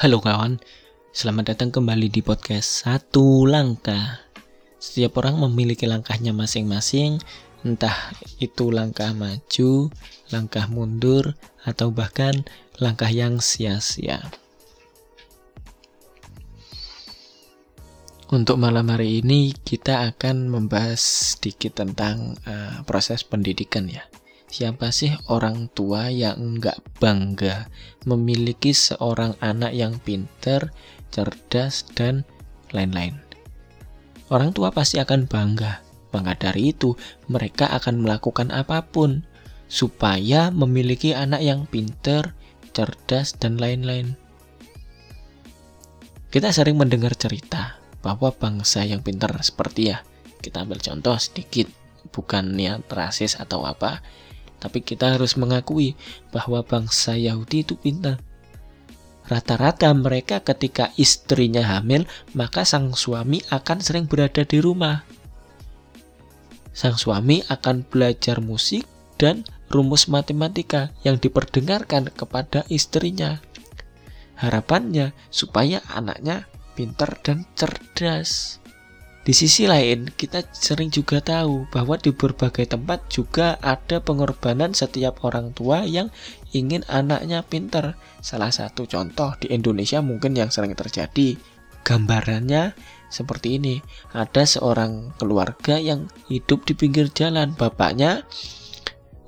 Halo kawan, selamat datang kembali di podcast Satu Langkah. Setiap orang memiliki langkahnya masing-masing, entah itu langkah maju, langkah mundur, atau bahkan langkah yang sia-sia. Untuk malam hari ini kita akan membahas sedikit tentang uh, proses pendidikan ya. Siapa sih orang tua yang nggak bangga memiliki seorang anak yang pinter, cerdas, dan lain-lain? Orang tua pasti akan bangga. Maka dari itu, mereka akan melakukan apa pun supaya memiliki anak yang pinter, cerdas, dan lain-lain. Kita sering mendengar cerita bahwa bangsa yang pintar seperti ya, kita ambil contoh sedikit, bukan niat rasis atau apa, tapi kita harus mengakui bahwa bangsa Yahudi itu pintar. Rata-rata mereka ketika istrinya hamil, maka sang suami akan sering berada di rumah. Sang suami akan belajar musik dan rumus matematika yang diperdengarkan kepada istrinya. Harapannya supaya anaknya pintar dan cerdas. Di sisi lain, kita sering juga tahu bahwa di berbagai tempat juga ada pengorbanan setiap orang tua yang ingin anaknya pinter. Salah satu contoh di Indonesia mungkin yang sering terjadi. Gambarannya seperti ini. Ada seorang keluarga yang hidup di pinggir jalan. Bapaknya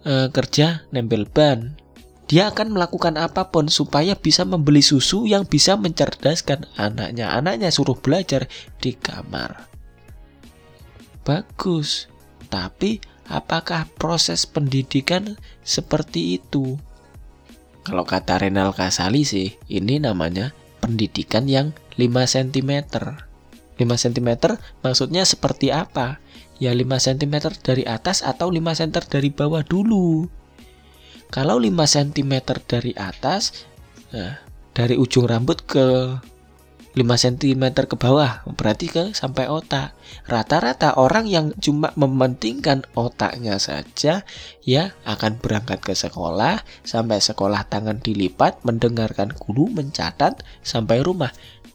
eh, kerja nempel ban. Dia akan melakukan apa pun supaya bisa membeli susu yang bisa mencerdaskan anaknya. Anaknya suruh belajar di kamar bagus. Tapi apakah proses pendidikan seperti itu? Kalau kata Renal Kasali sih, ini namanya pendidikan yang 5 cm. 5 cm maksudnya seperti apa? Ya 5 cm dari atas atau 5 cm dari bawah dulu. Kalau 5 cm dari atas, nah, dari ujung rambut ke 5 cm ke bawah. Berarti ke sampai otak. Rata-rata orang yang cuma mementingkan otaknya saja ya akan berangkat ke sekolah sampai sekolah tangan dilipat mendengarkan guru mencatat sampai rumah.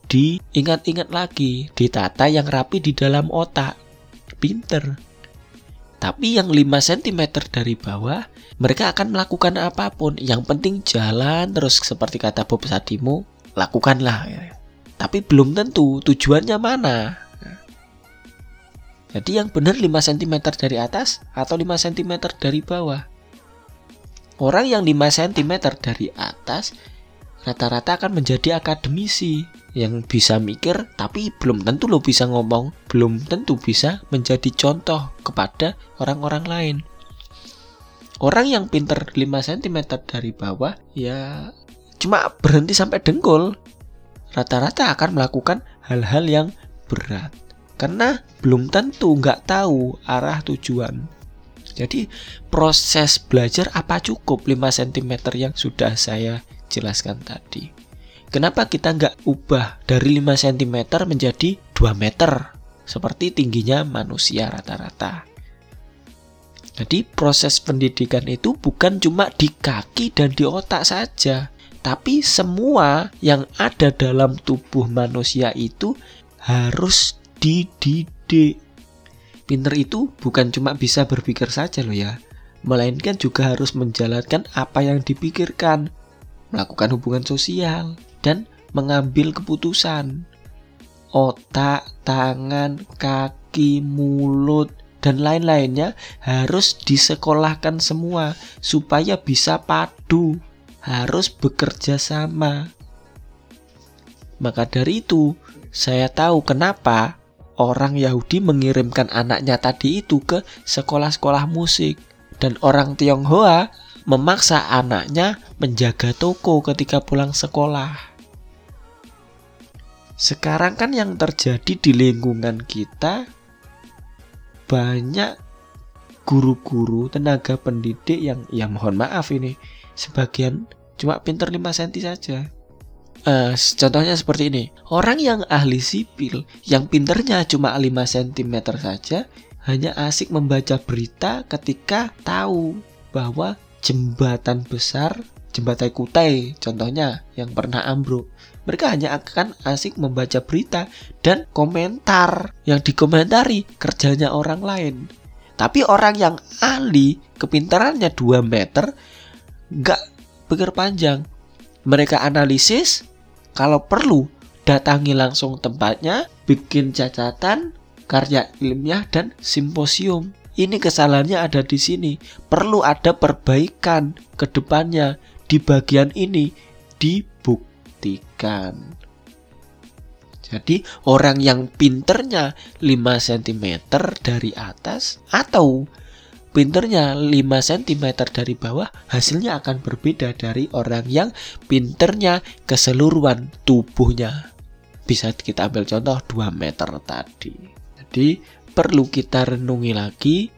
Diingat-ingat lagi ditata yang rapi di dalam otak. Pinter. Tapi yang 5 cm dari bawah mereka akan melakukan apa pun. Yang penting jalan terus seperti kata Bob Sadimo lakukanlah ya tapi belum tentu tujuannya mana. Jadi yang benar 5 cm dari atas atau 5 cm dari bawah. Orang yang 5 cm dari atas rata-rata akan menjadi akademisi yang bisa mikir tapi belum tentu lo bisa ngomong, belum tentu bisa menjadi contoh kepada orang-orang lain. Orang yang pinter 5 cm dari bawah ya cuma berhenti sampai dengkul rata-rata akan melakukan hal-hal yang berat karena belum tentu nggak tahu arah tujuan. Jadi proses belajar apa cukup 5 cm yang sudah saya jelaskan tadi. Kenapa kita nggak ubah dari 5 cm menjadi 2 meter seperti tingginya manusia rata-rata? Jadi proses pendidikan itu bukan cuma di kaki dan di otak saja, tapi semua yang ada dalam tubuh manusia itu harus dididik. Pinter itu bukan cuma bisa berpikir saja loh ya, melainkan juga harus menjalankan apa yang dipikirkan, melakukan hubungan sosial, dan mengambil keputusan. Otak, tangan, kaki, mulut, dan lain-lainnya harus disekolahkan semua supaya bisa padu harus bekerja sama. Maka dari itu, saya tahu kenapa orang Yahudi mengirimkan anaknya tadi itu ke sekolah-sekolah musik dan orang Tionghoa memaksa anaknya menjaga toko ketika pulang sekolah. Sekarang kan yang terjadi di lingkungan kita banyak guru-guru, tenaga pendidik yang ya mohon maaf ini sebagian cuma pinter 5 cm saja. Uh, contohnya seperti ini, orang yang ahli sipil yang pinternya cuma 5 cm saja hanya asik membaca berita ketika tahu bahwa jembatan besar, jembatan Kutai contohnya yang pernah ambruk. Mereka hanya akan asik membaca berita dan komentar yang dikomentari kerjanya orang lain. Tapi orang yang ahli kepintarannya 2 meter nggak pikir panjang. Mereka analisis kalau perlu datangi langsung tempatnya, bikin catatan, karya ilmiah dan simposium. Ini kesalahannya ada di sini. Perlu ada perbaikan ke depannya di bagian ini dibuktikan. Jadi orang yang pinternya 5 cm dari atas atau pinternya 5 cm dari bawah hasilnya akan berbeda dari orang yang pinternya keseluruhan tubuhnya. Bisa kita ambil contoh 2 meter tadi. Jadi perlu kita renungi lagi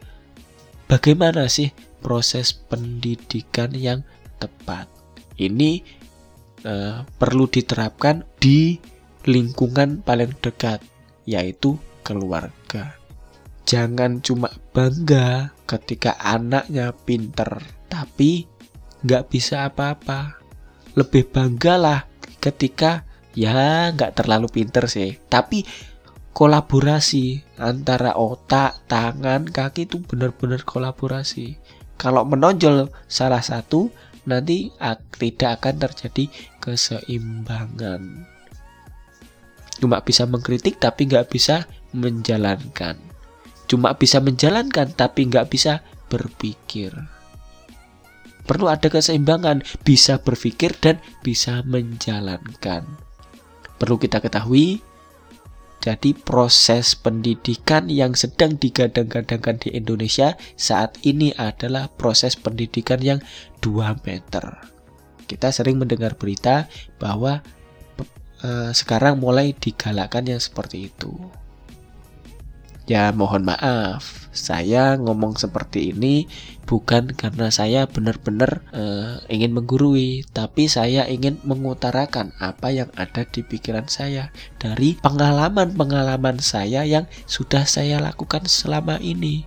bagaimana sih proses pendidikan yang tepat. Ini uh, perlu diterapkan di lingkungan paling dekat, yaitu keluarga. Jangan cuma bangga ketika anaknya pinter, tapi nggak bisa apa-apa. Lebih banggalah ketika ya nggak terlalu pinter sih, tapi kolaborasi antara otak, tangan, kaki itu benar-benar kolaborasi. Kalau menonjol salah satu, nanti tidak akan terjadi keseimbangan. Cuma bisa mengkritik tapi nggak bisa menjalankan. Cuma bisa menjalankan tapi nggak bisa berpikir. Perlu ada keseimbangan, bisa berpikir dan bisa menjalankan. Perlu kita ketahui, jadi proses pendidikan yang sedang digadang-gadangkan di Indonesia saat ini adalah proses pendidikan yang 2 meter. Kita sering mendengar berita bahwa uh, sekarang mulai digalakkan yang seperti itu. Ya mohon maaf, saya ngomong seperti ini bukan karena saya benar-benar uh, ingin menggurui, tapi saya ingin mengutarakan apa yang ada di pikiran saya dari pengalaman-pengalaman saya yang sudah saya lakukan selama ini.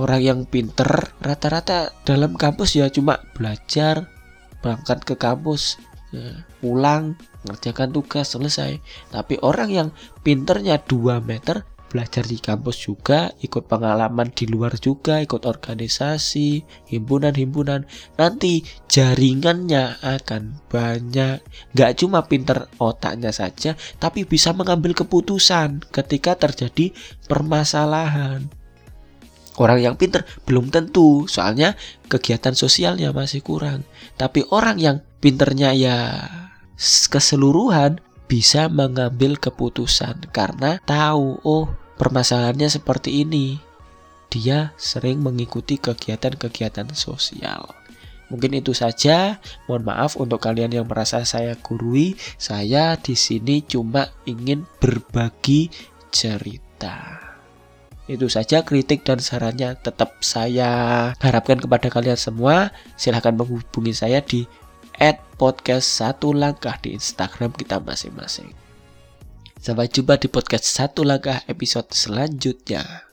Orang yang pinter rata-rata dalam kampus ya cuma belajar, berangkat ke kampus, ya, pulang, ngerjakan tugas selesai. Tapi orang yang pinternya 2 meter belajar di kampus juga, ikut pengalaman di luar juga, ikut organisasi, himpunan-himpunan. Nanti jaringannya akan banyak. Gak cuma pinter otaknya saja, tapi bisa mengambil keputusan ketika terjadi permasalahan. Orang yang pinter belum tentu, soalnya kegiatan sosialnya masih kurang. Tapi orang yang pinternya ya keseluruhan bisa mengambil keputusan karena tahu oh permasalahannya seperti ini. Dia sering mengikuti kegiatan-kegiatan sosial. Mungkin itu saja. Mohon maaf untuk kalian yang merasa saya gurui. Saya di sini cuma ingin berbagi cerita. Itu saja kritik dan sarannya tetap saya harapkan kepada kalian semua. Silahkan menghubungi saya di at podcast satu langkah di Instagram kita masing-masing. Sampai jumpa di podcast satu langkah episode selanjutnya.